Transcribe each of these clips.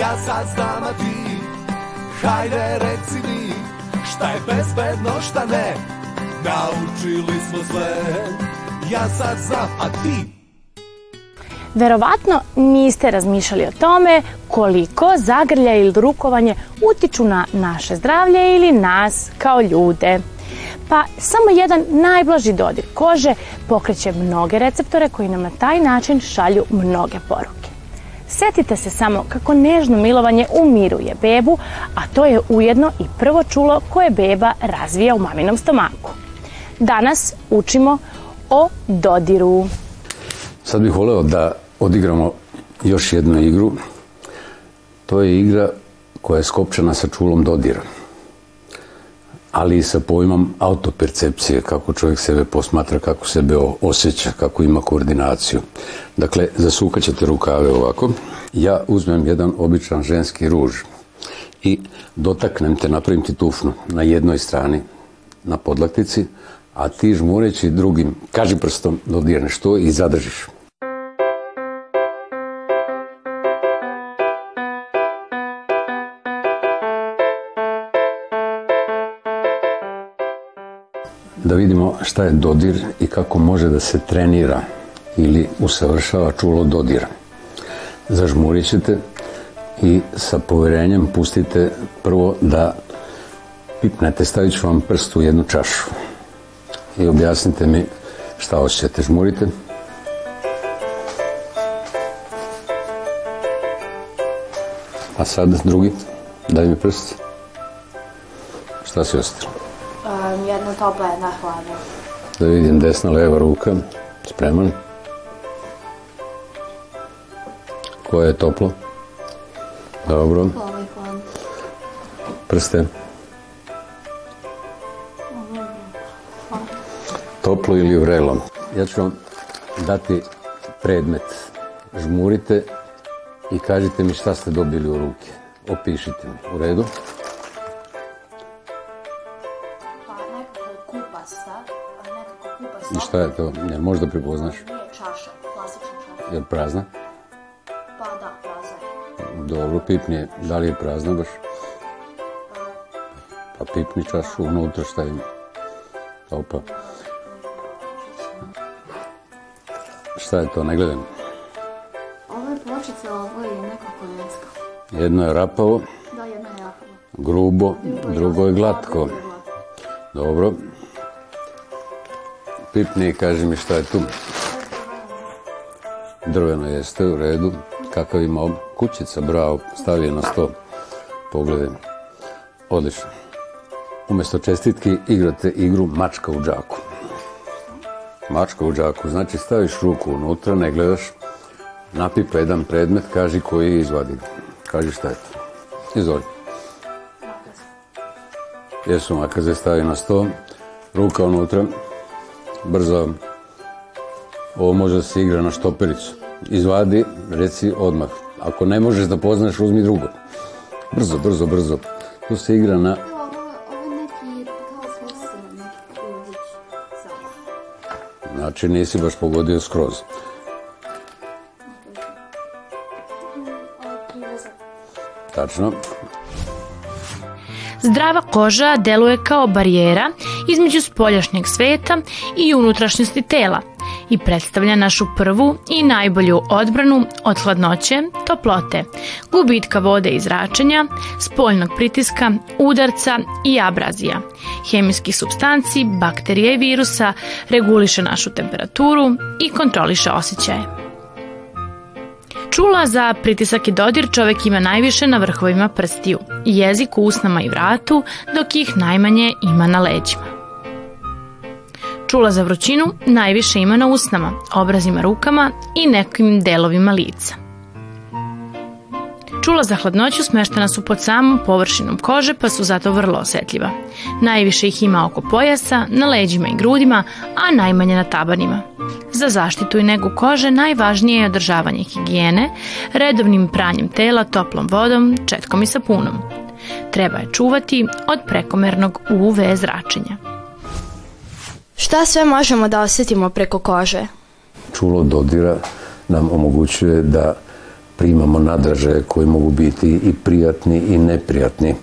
Ja sad znam, a ti Hajde reci mi Šta je bezbedno, šta ne Naučili smo sve Ja sad znam, a ti Verovatno niste razmišljali o tome koliko zagrlja ili rukovanje utiču na naše zdravlje ili nas kao ljude. Pa samo jedan najblaži dodir kože pokreće mnoge receptore koji nam na taj način šalju mnoge poruke. Setite se samo kako nežno milovanje umiruje bebu, a to je ujedno i prvo čulo koje beba razvija u maminom stomaku. Danas učimo o dodiru. Sad bih voleo da odigramo još jednu igru. To je igra koja je skopčana sa čulom dodira. Ali i sa pojmom autopercepcije, kako čovjek sebe posmatra, kako sebe osjeća, kako ima koordinaciju. Dakle, zasukat ćete rukave ovako. Ja uzmem jedan običan ženski ruž i dotaknem te, napravim ti tufnu na jednoj strani na podlaktici, a ti žmureći drugim, kaži prstom, dodirneš to i zadržiš. Da vidimo šta je dodir i kako može da se trenira ili usavršava čulo dodira. Zažmurit ćete i sa poverenjem pustite prvo da pipnete, stavit ću vam prst u jednu čašu i objasnite mi šta osjećate. Žmurite. A sad drugi, daj mi prst. Šta si osjetila? Jedna topla, jedna hladna. Da vidim desna, leva ruka. Spreman. Koje je toplo? Dobro. Ovo je hladno. Prste. Toplo ili vrelo. Ja ću vam dati predmet. Žmurite i kažite mi šta ste dobili u ruke. Opišite mi. U redu? I šta je to? Ne možda prepoznaš. Nije čaša, klasična čaša. Je li prazna? Pa da, prazna je. Dobro, pipni je. Da li je prazna baš? Pa pipni čašu unutra šta ima. Opa. Šta je to? Ne gledam. Ovo je pločica, ovo je nekako ljudska. Jedno je rapavo, Da, jedna je jako. grubo, drugo je glatko. Dobro. Pipni i kaži mi šta je tu. Drveno jeste, u redu. Kakav ima ob... Kućica, bravo, stavi je na sto. Pogledaj. Odlično. Umesto čestitki igrate igru mačka u džaku. Mačka u džaku, znači staviš ruku unutra, ne gledaš, napipa jedan predmet, kaži koji je izvadi. Kaži šta je to. Izvoli. Jesu makaze stavi na sto, ruka unutra, brzo. Ovo može da se igra na štopericu. Izvadi, reci odmah. Ako ne možeš da poznaš, uzmi drugo. Brzo, brzo, brzo. To se igra na... Znači, nisi baš pogodio skroz. Tačno. Zdrava koža deluje kao barijera između spoljašnjeg sveta i unutrašnjosti tela i predstavlja našu prvu i najbolju odbranu od hladnoće, toplote, gubitka vode i zračenja, spoljnog pritiska, udarca i abrazija, hemijskih substanci, bakterija i virusa, reguliše našu temperaturu i kontroliše osjećaje. Čula za pritisak i dodir čovek ima najviše na vrhovima prstiju, jezik u usnama i vratu, dok ih najmanje ima na leđima. Čula za vrućinu najviše ima na usnama, obrazima rukama i nekim delovima lica. Čula za hladnoću smeštena su pod samom površinom kože pa su zato vrlo osetljiva. Najviše ih ima oko pojasa, na leđima i grudima, a najmanje na tabanima. Za zaštitu i negu kože najvažnije je održavanje higijene, redovnim pranjem tela toplom vodom, četkom i sapunom. Treba je čuvati od prekomernog UV zračenja. Šta sve možemo da osjetimo preko kože? Čulo dodira nam omogućuje da primamo nadražaje koji mogu biti i prijatni i neprijatni.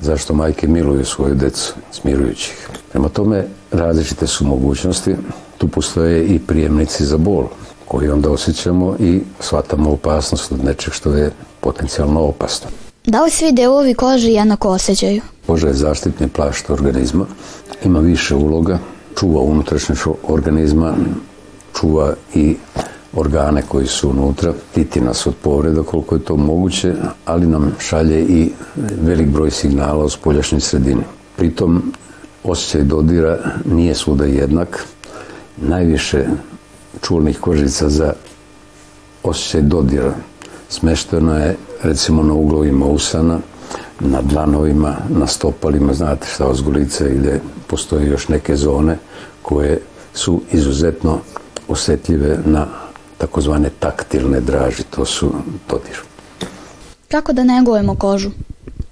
Zašto majke miluju svoju decu, smirujući ih. Prema tome, različite su mogućnosti. Tu postoje i prijemnici za bol, koji onda osjećamo i shvatamo opasnost od nečeg što je potencijalno opasno. Da li svi delovi kože jednako osjećaju? Koža je zaštitni plašt organizma, ima više uloga, čuva unutrašnjost organizma, čuva i organe koji su unutra, titi nas od povreda koliko je to moguće, ali nam šalje i velik broj signala o spoljašnjoj sredini. Pritom, osjećaj dodira nije svuda jednak. Najviše čulnih kožica za osjećaj dodira smešteno je recimo na uglovima usana, na dlanovima, na stopalima, znate šta ozgolice ide, postoje još neke zone koje su izuzetno osetljive na takozvane taktilne draži, to su dodir. Kako da negujemo kožu?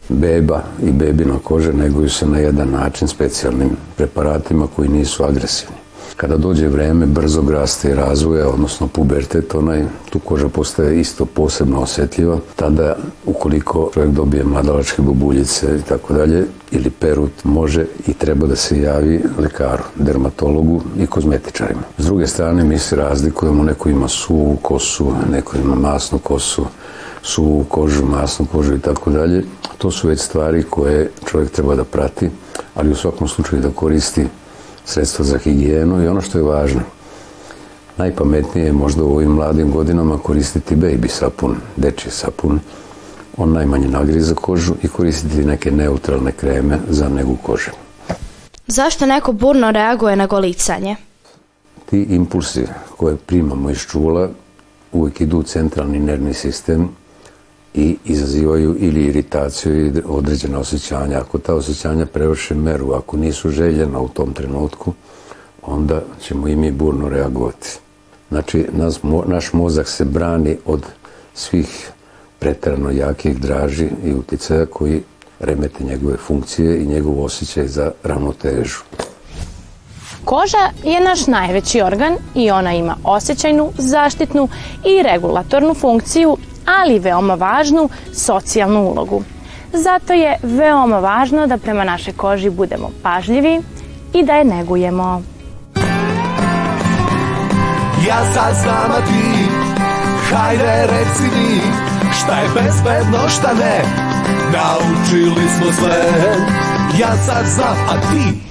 Beba i bebina koža neguju se na jedan način specijalnim preparatima koji nisu agresivni. Kada dođe vreme brzog rasta i razvoja, odnosno pubertet, onaj, tu koža postaje isto posebno osjetljiva. Tada, ukoliko čovjek dobije mladalačke bubuljice i tako dalje, ili perut, može i treba da se javi lekaru, dermatologu i kozmetičarima. S druge strane, mi se razlikujemo, neko ima suvu kosu, neko ima masnu kosu, suvu kožu, masnu kožu i tako dalje. To su već stvari koje čovjek treba da prati, ali u svakom slučaju da koristi sredstva za higijenu i ono što je važno, najpametnije je možda u ovim mladim godinama koristiti baby sapun, dečji sapun, on najmanje nagriza kožu i koristiti neke neutralne kreme za negu kože. Zašto neko burno reaguje na golicanje? Ti impulsi koje primamo iz čula uvijek idu u centralni nervni sistem i izazivaju ili iritaciju ili određene osjećanja. Ako ta osjećanja prevrše meru, ako nisu željena u tom trenutku, onda ćemo i mi burno reagovati. Znači, nas, naš mozak se brani od svih pretrano jakih draži i uticaja koji remete njegove funkcije i njegov osjećaj za ravnotežu. Koža je naš najveći organ i ona ima osjećajnu, zaštitnu i regulatornu funkciju ali veoma važnu socijalnu ulogu. Zato je veoma važno da prema našoj koži budemo pažljivi i da je negujemo. Ja sad znam, a ti, hajde reci mi, šta je bezbedno, šta ne, naučili smo sve. Ja sad znam, a ti,